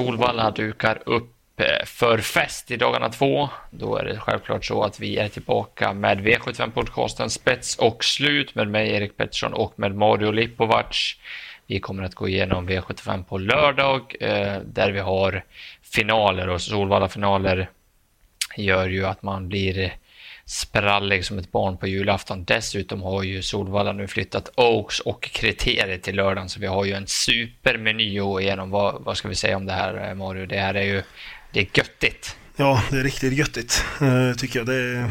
Solvalla dukar upp eh, för fest i dagarna två. Då är det självklart så att vi är tillbaka med V75-podcasten Spets och slut med mig Erik Pettersson och med Mario Lipovac. Vi kommer att gå igenom V75 på lördag eh, där vi har finaler och Solvalla-finaler gör ju att man blir sprallig som ett barn på julafton. Dessutom har ju Solvalla nu flyttat Oaks och kriteriet till lördagen så vi har ju en supermeny att gå igenom. Vad, vad ska vi säga om det här eh, Mario? Det här är ju det är göttigt. Ja, det är riktigt göttigt eh, tycker jag. Det är,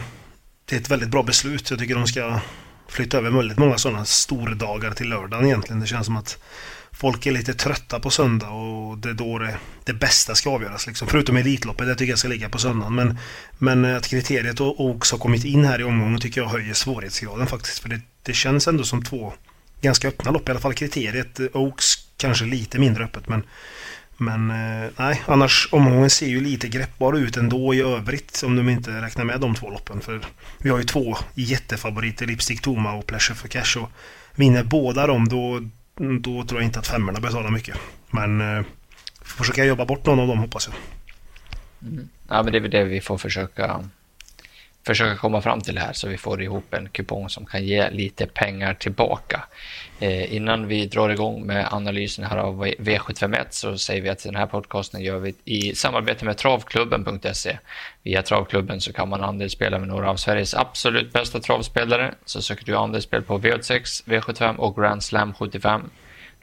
det är ett väldigt bra beslut. Jag tycker de ska flytta över väldigt många sådana stordagar till lördagen egentligen. Det känns som att folk är lite trötta på söndag och det är då det, det bästa ska avgöras. Liksom. Förutom Elitloppet, det tycker jag ska ligga på söndagen. Men, men att kriteriet också har kommit in här i omgången tycker jag höjer svårighetsgraden faktiskt. För det, det känns ändå som två ganska öppna lopp. I alla fall kriteriet. Eh, Oaks kanske lite mindre öppet men men eh, nej, annars omgången ser ju lite greppbar ut ändå i övrigt om de inte räknar med de två loppen. För vi har ju två jättefavoriter, Lipstick Toma och Pleasure for Cash. Och vinner båda dem då, då tror jag inte att femmorna betalar mycket. Men eh, försöka jobba bort någon av dem hoppas jag. Mm. Ja, men det är väl det vi får försöka försöka komma fram till det här så vi får ihop en kupong som kan ge lite pengar tillbaka. Eh, innan vi drar igång med analysen här av V751 så säger vi att den här podcasten gör vi i samarbete med travklubben.se. Via travklubben så kan man andelsspela med några av Sveriges absolut bästa travspelare. Så söker du andelsspel på V86, V75 och Grand Slam 75.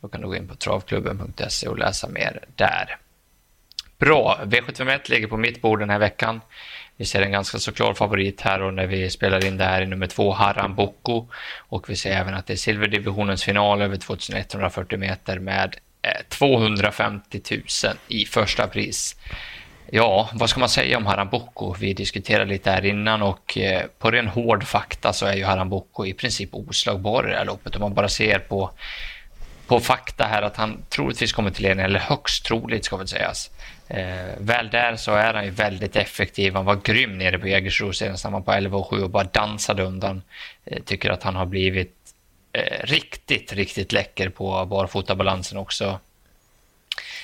Då kan du gå in på travklubben.se och läsa mer där. Bra, V751 ligger på mitt bord den här veckan. Vi ser en ganska så klar favorit här och när vi spelar in det här i nummer två, Haram Boko. Och vi ser även att det är silverdivisionens final över 2140 meter med eh, 250 000 i första pris. Ja, vad ska man säga om Haram Boko? Vi diskuterade lite här innan och eh, på ren hård fakta så är ju Haram Boko i princip oslagbar i det här loppet. Om man bara ser på, på fakta här att han troligtvis kommer till ledning, eller högst troligt ska väl sägas. Eh, väl där så är han ju väldigt effektiv. Han var grym nere på Jägersro senast. Han var på 11 och 7 och bara dansade undan. Eh, tycker att han har blivit eh, riktigt, riktigt läcker på barfotabalansen också.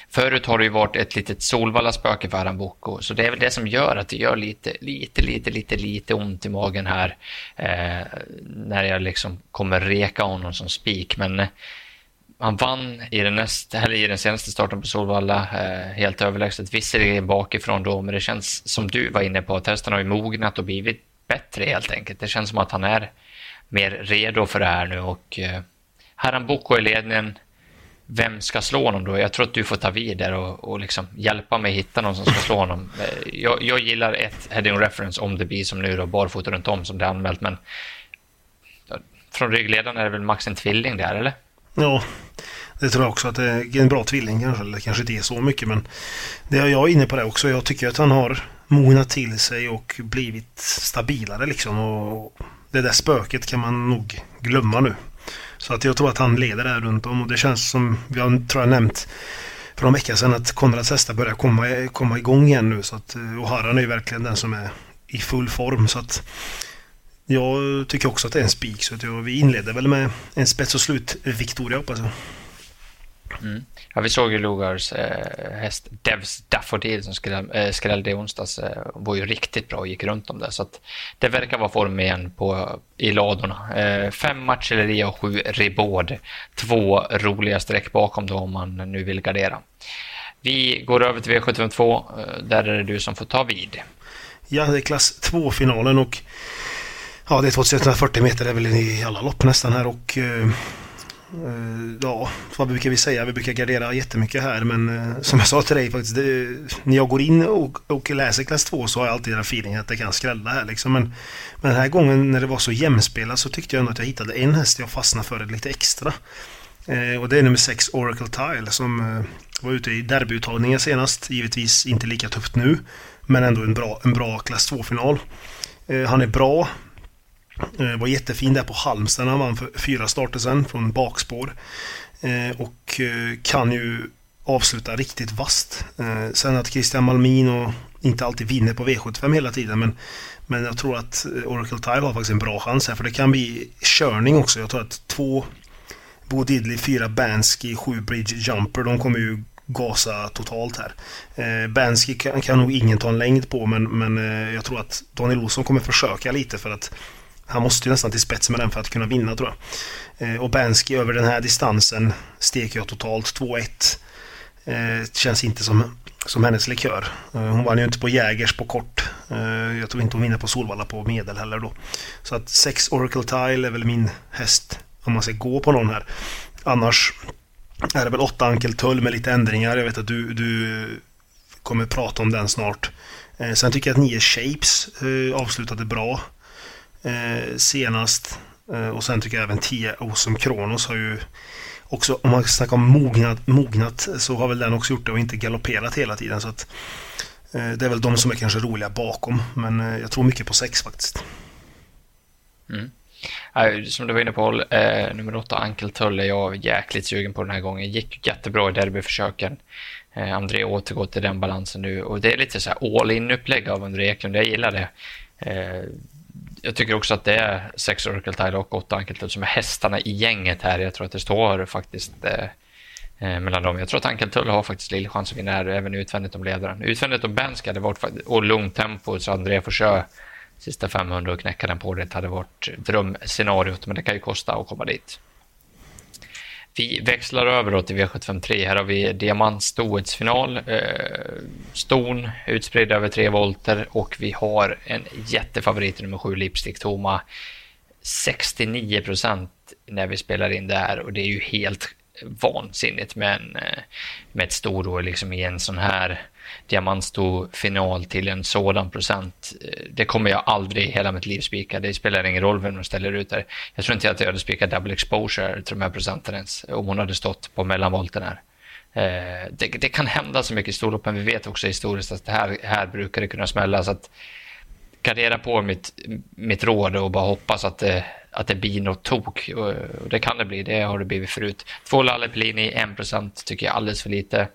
Förut har det ju varit ett litet Solvalla-spöke för Aran Boko, så det är väl det som gör att det gör lite, lite, lite, lite, lite ont i magen här eh, när jag liksom kommer reka honom som spik. Men eh, han vann i den, näst, eller i den senaste starten på Solvalla eh, helt överlägset, visserligen bakifrån då, men det känns som du var inne på, att hästen har ju mognat och blivit bättre helt enkelt. Det känns som att han är mer redo för det här nu och eh, han Boko i ledningen, vem ska slå honom då? Jag tror att du får ta vid där och, och liksom hjälpa mig hitta någon som ska slå honom. Eh, jag, jag gillar ett heading reference om det blir som nu då, barfota runt om som det är anmält, men från ryggledaren är det väl max en tvilling där, eller? Ja, det tror jag också att det är en bra tvilling kanske. Eller kanske inte är så mycket men det är jag inne på det också. Jag tycker att han har mognat till sig och blivit stabilare liksom. Och det där spöket kan man nog glömma nu. Så att jag tror att han leder där runt om och det känns som, vi har tror jag nämnt för någon vecka sedan att Konrads hästar börjar komma, komma igång igen nu. Så att, eh, och Harran är ju verkligen den som är i full form. Så att jag tycker också att det är en spik. Så att jag, vi inleder väl med en spets och slut-Victoria hoppas jag. Mm. Ja, vi såg ju Lugars eh, häst Devs Daffodil som skräll, eh, skrällde i onsdags. Eh, var ju riktigt bra och gick runt om det. Så att det verkar vara form igen på, i ladorna. Eh, fem matcher och sju ribord. Två roliga streck bakom då om man nu vill gardera. Vi går över till V752. Eh, där är det du som får ta vid. Ja, det är klass 2-finalen och Ja, det är 2140 meter, det är väl i alla lopp nästan här och eh, eh, Ja, vad brukar vi säga? Vi brukar gardera jättemycket här men eh, som jag sa till dig faktiskt det, När jag går in och, och läser klass 2 så har jag alltid den feelingen att det kan skrälla här liksom men, men den här gången när det var så jämspelat så tyckte jag ändå att jag hittade en häst jag fastnade för lite extra. Eh, Och det är nummer 6 Oracle Tile som eh, var ute i derbyuttagningen senast. Givetvis inte lika tufft nu Men ändå en bra, en bra klass 2-final eh, Han är bra Eh, var jättefin där på Halmstad när han vann för fyra starter sen från bakspår. Eh, och eh, kan ju avsluta riktigt vast. Eh, sen att Christian Malmin inte alltid vinner på V75 hela tiden men, men jag tror att eh, Oracle Tile har faktiskt en bra chans här för det kan bli körning också. Jag tror att två Bo Diddley, fyra Bansky, sju Bridge Jumper de kommer ju gasa totalt här. Eh, Bansky kan, kan nog ingen ta en längd på men, men eh, jag tror att Daniel Olsson kommer försöka lite för att han måste ju nästan till spets med den för att kunna vinna tror jag. Eh, och Bansky över den här distansen steker jag totalt 2-1. Eh, känns inte som, som hennes likör. Eh, hon vann ju inte på Jägers på kort. Jag tror inte hon vinner på Solvalla på medel heller då. Så att 6 Oracle Tile är väl min häst om man ska gå på någon här. Annars är det väl 8 Ankel Tull med lite ändringar. Jag vet att du, du kommer prata om den snart. Sen tycker jag att 9 Shapes avslutade bra eh, senast. Eh, och sen tycker jag även 10 Awesome Kronos har ju också, om man snackar om mognat, mognat så har väl den också gjort det och inte galopperat hela tiden. Så att, eh, det är väl de som är kanske roliga bakom. Men eh, jag tror mycket på 6 faktiskt. Mm. Som du var inne på, eh, nummer åtta, Ankel Tull, är jag jäkligt sugen på den här gången. Gick jättebra i derbyförsöken. Eh, André återgår till den balansen nu och det är lite så här all in-upplägg av André Eklund. Jag gillar det. Eh, jag tycker också att det är sex Oracle Tile och åtta Ankeltull som är hästarna i gänget här. Jag tror att det står faktiskt eh, eh mellan dem. Jag tror att Ankeltull har faktiskt lillchans att vinna här, även utvändigt om ledaren. Utvändigt om Bensk hade varit och lugnt tempo så André får köra sista 500 och knäcka den på det hade varit drömscenariot, men det kan ju kosta att komma dit. Vi växlar över då till V753. Här har vi diamantstoets final. Eh, ston utspridd över tre volter och vi har en jättefavorit nummer sju, Lipstick Toma. 69 procent när vi spelar in det här och det är ju helt vansinnigt med, en, eh, med ett storår liksom i en sån här diamantstor final till en sådan procent. Eh, det kommer jag aldrig i hela mitt liv spika. Det spelar ingen roll vem de ställer ut där. Jag tror inte att jag hade spikat double exposure till de här procenten ens om hon hade stått på mellanvolten här. Eh, det, det, kan hända så mycket i storloppen. vi vet också historiskt att det här, här brukar det kunna smälla. Så att gardera på mitt, mitt råd och bara hoppas att det, att det blir något tok. Och det kan det bli, det har det blivit förut. Två Lalle Pellini, 1% tycker jag alldeles för lite.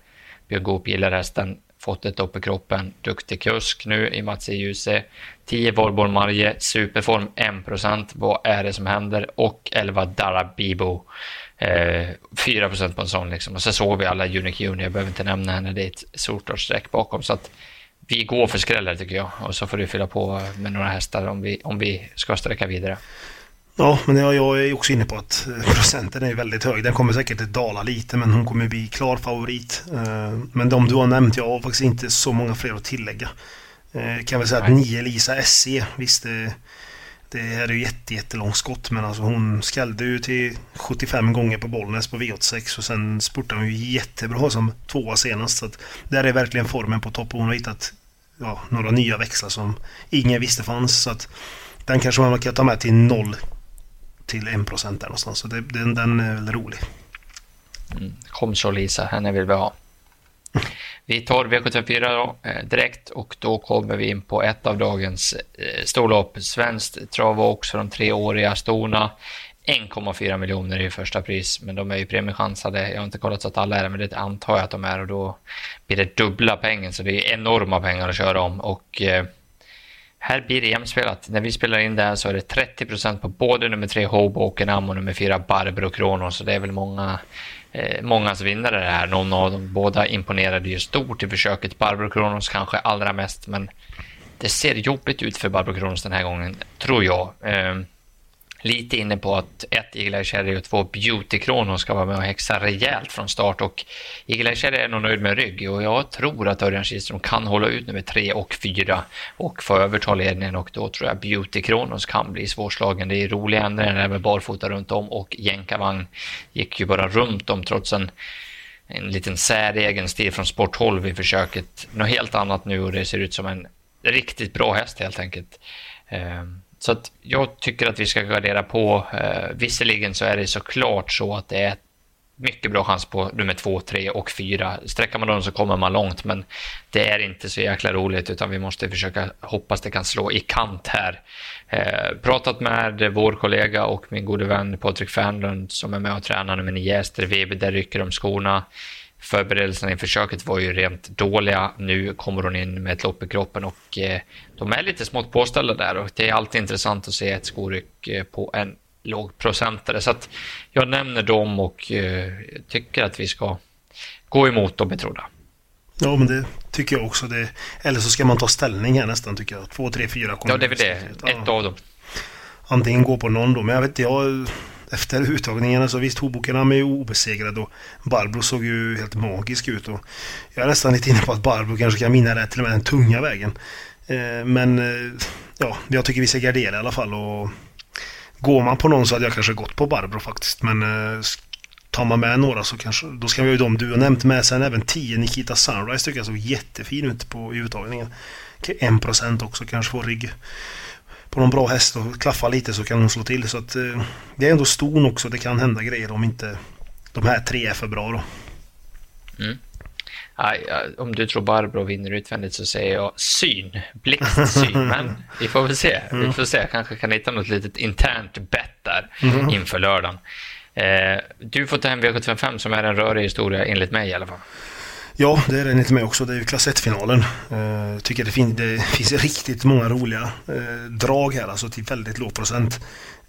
Björn Goop gillar hästen fått ett upp i kroppen. Duktig kusk nu i Mats e. 10 Volborn Marje, superform 1%. Vad är det som händer? Och 11 Darabibo. Eh, 4% på en sån liksom. Och så såg vi alla Unique Junior, jag behöver inte nämna henne, det är ett solklart streck bakom. Så att vi går för skräller tycker jag. Och så får du fylla på med några hästar om vi, om vi ska sträcka vidare. Ja, men jag, jag är också inne på att eh, procenten är väldigt hög. Den kommer säkert att dala lite, men hon kommer bli klar favorit. Eh, men de du har nämnt, jag har faktiskt inte så många fler att tillägga. Eh, kan väl säga att 9 Lisa SC, visst det, det här är ju jätte, jättelångt skott, men alltså hon skallde ju till 75 gånger på Bollnäs på V86 och sen spurtade hon ju jättebra som tvåa senast. Så att där är verkligen formen på topp och hon har hittat ja, några nya växlar som ingen visste fanns. Så att den kanske man kan ta med till noll till 1% där någonstans. Så det, den, den är väl rolig. Mm. Kom så Lisa, henne vill vi ha. Vi tar V74 då, eh, direkt och då kommer vi in på ett av dagens eh, storlopp. Svenskt trav också de treåriga stona. 1,4 miljoner i första pris, men de är ju premiechansade. Jag har inte kollat så att alla är det, men det antar jag att de är och då blir det dubbla pengar, så det är enorma pengar att köra om. Och eh, här blir det jämspelat. När vi spelar in det här så är det 30% på både nummer tre Hoboken och nummer fyra Barbro Kronos. Så det är väl många, eh, mångas vinnare det här. Någon av dem båda imponerade ju stort i försöket. Barbro Kronos kanske allra mest, men det ser jobbigt ut för Barbro Kronos den här gången, tror jag. Eh, lite inne på att ett Eagle Eye Cherry och två Beauty Kronos ska vara med och häxa rejält från start och Eagle Eye Cherry är nog nöjd med rygg och jag tror att Örjan Kihlström kan hålla ut nummer tre och fyra och få överta ledningen och då tror jag Beauty Kronos kan bli svårslagen. Det är roliga ändringar med barfota runt om och jänkarvagn gick ju bara runt om trots en en liten säregen stil från sporthåll vid försöket. Något helt annat nu och det ser ut som en riktigt bra häst helt enkelt. Um, så att jag tycker att vi ska gardera på. Eh, visserligen så är det såklart så att det är mycket bra chans på nummer två, tre och fyra. Sträcker man dem så kommer man långt, men det är inte så jäkla roligt utan vi måste försöka hoppas det kan slå i kant här. Eh, pratat med vår kollega och min gode vän Patrik Fernlund som är med och tränar nummer nio, Ester Weber, där rycker de skorna. Förberedelserna inför försöket var ju rent dåliga. Nu kommer hon in med ett lopp i kroppen och eh, de är lite smått påställda där och det är alltid intressant att se ett skoryck eh, på en låg procentare. Så att jag nämner dem och eh, tycker att vi ska gå emot de betrodda. Ja, men det tycker jag också. Det, eller så ska man ta ställning här nästan tycker jag. Två, tre, fyra kommer Ja, det är väl det. Ett ja. av dem. Antingen gå på någon då, men jag vet inte, jag efter uttagningarna så visst, Hoboken är ju obesegrad och Barbro såg ju helt magisk ut. Och jag är nästan lite inne på att Barbro kanske kan vinna det till och med den tunga vägen. Eh, men eh, ja, jag tycker vi ska gardera i alla fall. Och går man på någon så hade jag kanske gått på Barbro faktiskt. Men eh, tar man med några så kanske, då ska vi ju de du har nämnt med. Sen även 10 Nikita Sunrise tycker jag såg jättefin ut på uttagningen. 1% också kanske får rygg på någon bra häst och klaffa lite så kan hon slå till. Så att eh, det är ändå ston också. Det kan hända grejer om inte de här tre är för bra då. Mm. Aj, om du tror Barbro vinner utvändigt så säger jag syn, blixtsyn. Men vi får väl se. Vi mm. får se, kanske kan hitta något litet internt bett där mm. inför lördagen. Eh, du får ta hem V755 som är en rörig historia enligt mig i alla fall. Ja, det är den inte med också. Det är ju klass 1-finalen. Eh, jag tycker det, fin det finns riktigt många roliga eh, drag här, alltså till väldigt låg procent.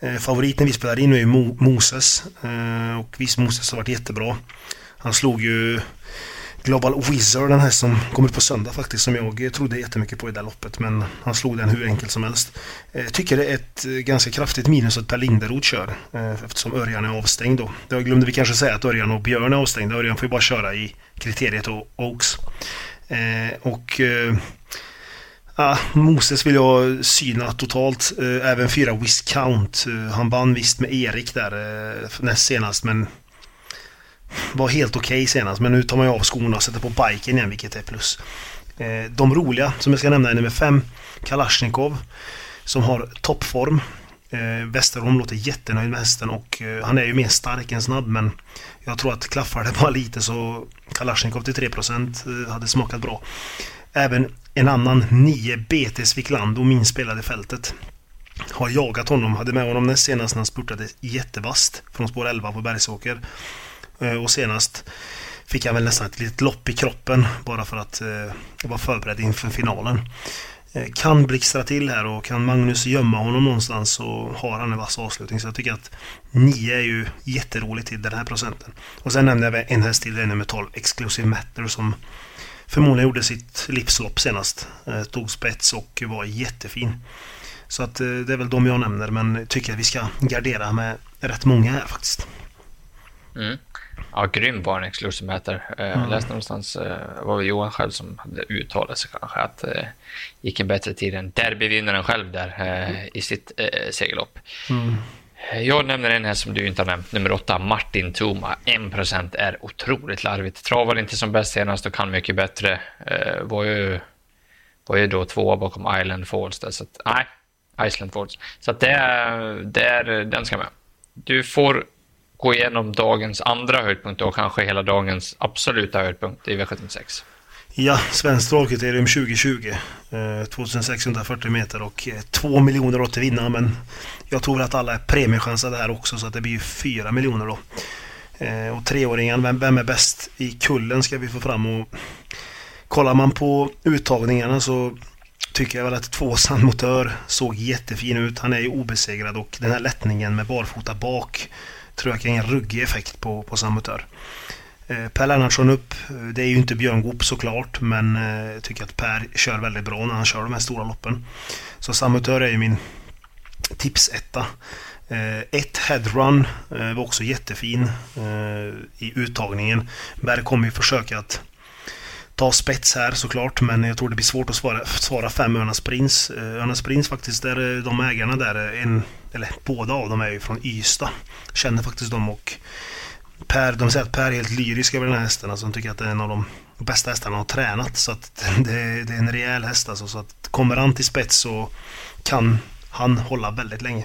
Eh, favoriten vi spelar in nu är Mo Moses. Och visst, Moses har varit jättebra. Han slog ju Global Wizard, den här som kommer på söndag faktiskt, som jag trodde jättemycket på i det loppet. Men han slog den hur enkelt som helst. Jag tycker det är ett eh, ganska kraftigt minus att Per Linderoth kör, eh, eftersom Örjan är avstängd då. Då glömde vi kanske säga att Örjan och Björn är avstängda. Örjan får ju bara köra i kriteriet och Oaks. Och Ja, Moses vill jag syna totalt. Även fyra Viscount. Han vann visst med Erik där näst senast men var helt okej okay senast. Men nu tar man ju av skorna och sätter på biken igen vilket är plus. Eh, de roliga som jag ska nämna är nummer 5 Kalashnikov som har toppform. Eh, Westerholm låter jättenöjd med hästen och eh, han är ju mer stark än snabb men jag tror att klaffar det bara lite så Kalashnikov till 3% hade smakat bra. Även en annan 9 BT Wiklando, min spelade fältet. Har jagat honom, hade med honom näst senast när han spurtade jättevast från spår 11 på Bergsåker. Eh, och senast fick han väl nästan ett litet lopp i kroppen bara för att eh, vara förberedd inför finalen. Eh, kan blixtra till här och kan Magnus gömma honom någonstans så har han en vass avslutning. Så jag tycker att 9 är ju jätteroligt till den här procenten. Och sen nämnde jag en häst till, det är nummer 12, Exclusive Matter som förmodligen gjorde sitt livslopp senast. Tog spets och var jättefin. Så att det är väl de jag nämner men tycker att vi ska gardera med rätt många här faktiskt. Mm. Ja, grym var en exclusive mätare. Jag mm. läste någonstans, det eh, var väl Johan själv som hade uttalat sig kanske, att det eh, gick en bättre tid än derbyvinnaren själv där eh, i sitt eh, segerlopp. Mm. Jag nämner en här som du inte har nämnt, nummer åtta, Martin Toma. 1% är otroligt larvigt. Travar inte som bäst senast och kan mycket bättre. Eh, var, ju, var ju då tvåa bakom Island Falls där, så att, nej, Iceland Falls. Så att det, är, det är, den ska med. Du får gå igenom dagens andra höjdpunkt och kanske hela dagens absoluta höjdpunkt i V76. Ja, svenskt dragkriterium 2020. Eh, 2640 meter och eh, 2 miljoner åt vinna men jag tror att alla är premiechansade här också så att det blir 4 miljoner då. Eh, och treåringen, vem, vem är bäst i kullen ska vi få fram och kollar man på uttagningarna så tycker jag väl att två motör såg jättefin ut. Han är ju obesegrad och den här lättningen med barfota bak tror jag kan ge en ruggig effekt på, på Samutör. Eh, per Lennartsson upp. Eh, det är ju inte Björn Goop såklart men eh, jag tycker att Per kör väldigt bra när han kör de här stora loppen. Så Samutör är ju min tipsetta. Ett headrun var också jättefin i uttagningen. Berg kommer ju försöka att ta spets här såklart men jag tror det blir svårt att svara, svara fem Örnas Prins. Eh, Örnas Prins faktiskt, där eh, de ägarna där, eh, en eller båda av dem är ju från Ystad. Känner faktiskt dem och Per, de säger att Per är helt lyrisk över den här hästen. Alltså de tycker att det är en av de bästa hästarna han har tränat. Så att det, det är en rejäl häst alltså. Så att kommer han till spets så kan han hålla väldigt länge.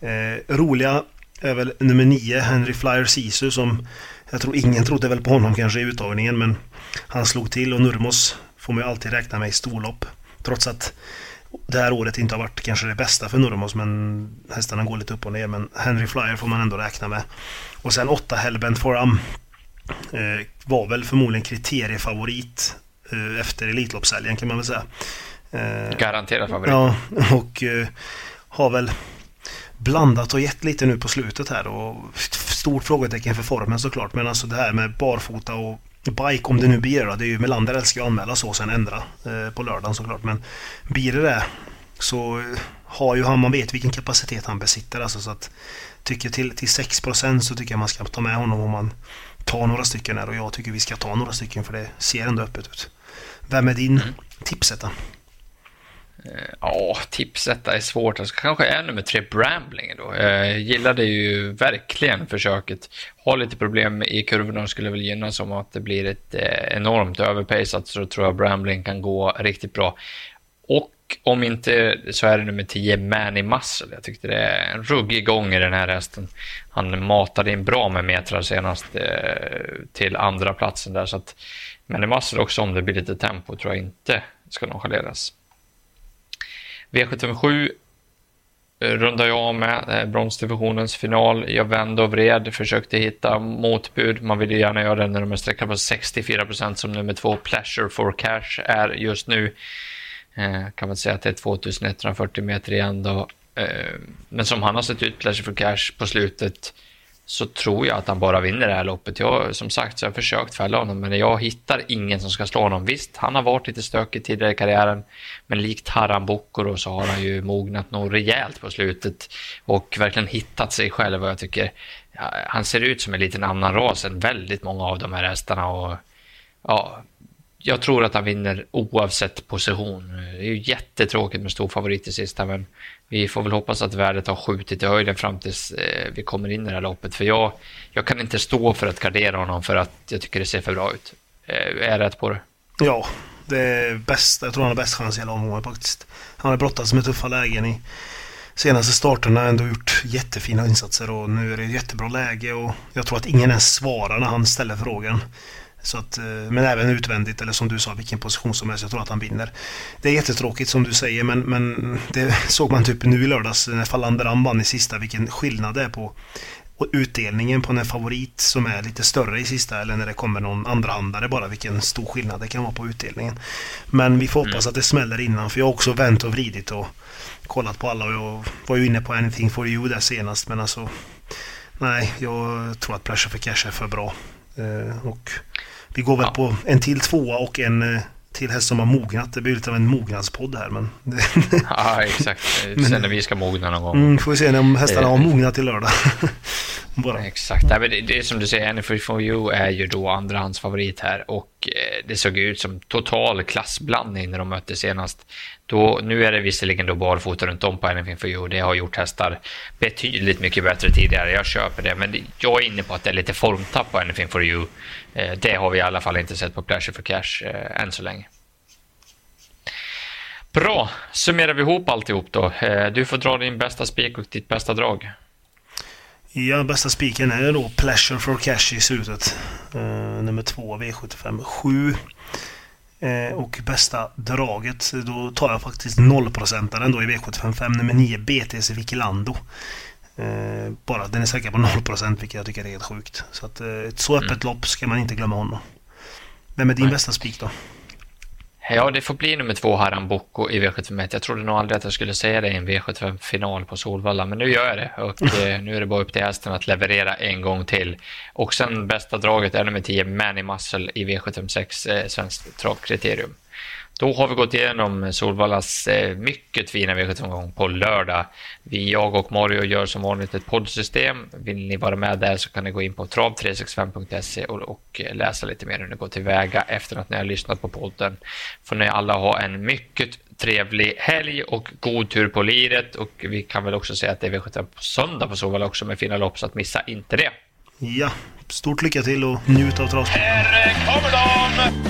Eh, roliga är väl nummer 9, Henry Flyer Sisu som jag tror ingen trodde väl på honom kanske i uttagningen men han slog till och Nurmos får man ju alltid räkna med i storlopp. Trots att det här året inte har varit kanske det bästa för Nurmos men hästarna går lite upp och ner men Henry Flyer får man ändå räkna med. Och sen 8 Hellbent Forum eh, var väl förmodligen kriteriefavorit eh, efter Elitloppshelgen kan man väl säga. Eh, Garanterad favorit. Ja, och eh, har väl blandat och gett lite nu på slutet här och stort frågetecken för formen såklart. Men alltså det här med barfota och bike, om det nu blir det. Det är ju Melander älskar ju att anmäla så och sen ändra eh, på lördagen såklart. Men blir det det så har ju han, man vet vilken kapacitet han besitter. Alltså så att tycker till, till 6% så tycker jag man ska ta med honom om man tar några stycken här och jag tycker vi ska ta några stycken för det ser ändå öppet ut. Vem är din mm. tipsetta? Eh, ja, tipsetta är svårt. Alltså, kanske är nummer tre Brambling då. Jag gillade ju verkligen försöket. Har lite problem i kurvorna och skulle väl gynnas om att det blir ett eh, enormt överpacat så tror jag Brambling kan gå riktigt bra. Och om inte så är det nummer 10, Manny Muscle. Jag tyckte det är en ruggig gång i den här hästen. Han matade in bra med metrar senast till andra platsen där. Så att Manny Muscle också, om det blir lite tempo, tror jag inte ska nonchaleras. V757 eh, rundar jag av med eh, bronsdivisionens final. Jag vände och vred, försökte hitta motbud. Man vill ju gärna göra det när de är sträckade på 64 procent som nummer två Pleasure for Cash är just nu. Eh, kan man säga att det är 2140 meter igen då. Eh, men som han har sett ut, Pleasure for Cash, på slutet så tror jag att han bara vinner det här loppet. Jag, som sagt så har jag försökt fälla honom, men jag hittar ingen som ska slå honom. Visst, han har varit lite stökig tidigare i karriären, men likt Haram Bokoro så har han ju mognat nog rejält på slutet och verkligen hittat sig själv. Och jag tycker ja, han ser ut som en liten annan ras än väldigt många av de här hästarna. Och, ja, jag tror att han vinner oavsett position. Det är ju jättetråkigt med stor favorit i sista, men vi får väl hoppas att värdet har skjutit i höjden fram tills eh, vi kommer in i det här loppet. För jag, jag kan inte stå för att gardera honom för att jag tycker det ser för bra ut. Eh, är jag rätt på det? Ja, det är bäst. Jag tror han har bäst chans i hela omgången faktiskt. Han har brottats med tuffa lägen i senaste starterna ändå gjort jättefina insatser och nu är det ett jättebra läge och jag tror att ingen ens svarar när han ställer frågan. Så att, eh, men även utvändigt eller som du sa vilken position som helst. Jag tror att han vinner. Det är jättetråkigt som du säger men, men det såg man typ nu i lördags när Falanderan vann i sista vilken skillnad det är på utdelningen på en favorit som är lite större i sista eller när det kommer någon andrahandare bara vilken stor skillnad det kan vara på utdelningen. Men vi får hoppas mm. att det smäller innan för jag har också vänt och vridit och kollat på alla och jag var ju inne på Anything for you där senast men alltså Nej, jag tror att Pressure for Cash är för bra. Eh, och vi går väl ja. på en till tvåa och en eh, till häst som har mognat. Det blir lite av en mognadspodd här men... ja exakt. Sen när vi ska mogna någon gång. Mm, får vi se om hästarna har mognat till lördag. Bara. Exakt. Ja, men det, det är som du säger, Anything for you är ju då andrahandsfavorit här och Eh, det såg ut som total klassblandning när de möttes senast. Då, nu är det visserligen då barfota runt om på Anything for you. Det har gjort hästar betydligt mycket bättre tidigare. Jag köper det, men jag är inne på att det är lite formtapp på Anything for you. Eh, det har vi i alla fall inte sett på Pleasure for Cash eh, än så länge. Bra, summerar vi ihop alltihop då. Du får dra din bästa spik och ditt bästa drag. Ja, bästa spiken är då Pleasure for Cash i slutet. Uh, nummer två V75 7. Uh, och bästa draget, då tar jag faktiskt 0% då i V75 nummer 9 BTC Vikilando. Uh, bara den är säker på 0% vilket jag tycker är helt sjukt. Så att ett så öppet mm. lopp ska man inte glömma honom. Vem är din Nej. bästa spik då? Ja, det får bli nummer två Haram Boko i V75. Jag trodde nog aldrig att jag skulle säga det i en V75-final på Solvalla, men nu gör jag det. Och eh, nu är det bara upp till hästen att leverera en gång till. Och sen bästa draget är nummer 10, Manny Muscle i V76, eh, svenskt travkriterium. Då har vi gått igenom Solvallas eh, mycket fina V75-gång på lördag. Vi, jag och Mario gör som vanligt ett poddsystem. Vill ni vara med där så kan ni gå in på trav365.se och, och läsa lite mer hur ni går tillväga efter att ni har lyssnat på podden. Får ni alla ha en mycket trevlig helg och god tur på liret och vi kan väl också säga att det är V75 på söndag på Solvalla också med fina lopp så att missa inte det. Ja, stort lycka till och njut av travsporten. Här kommer de!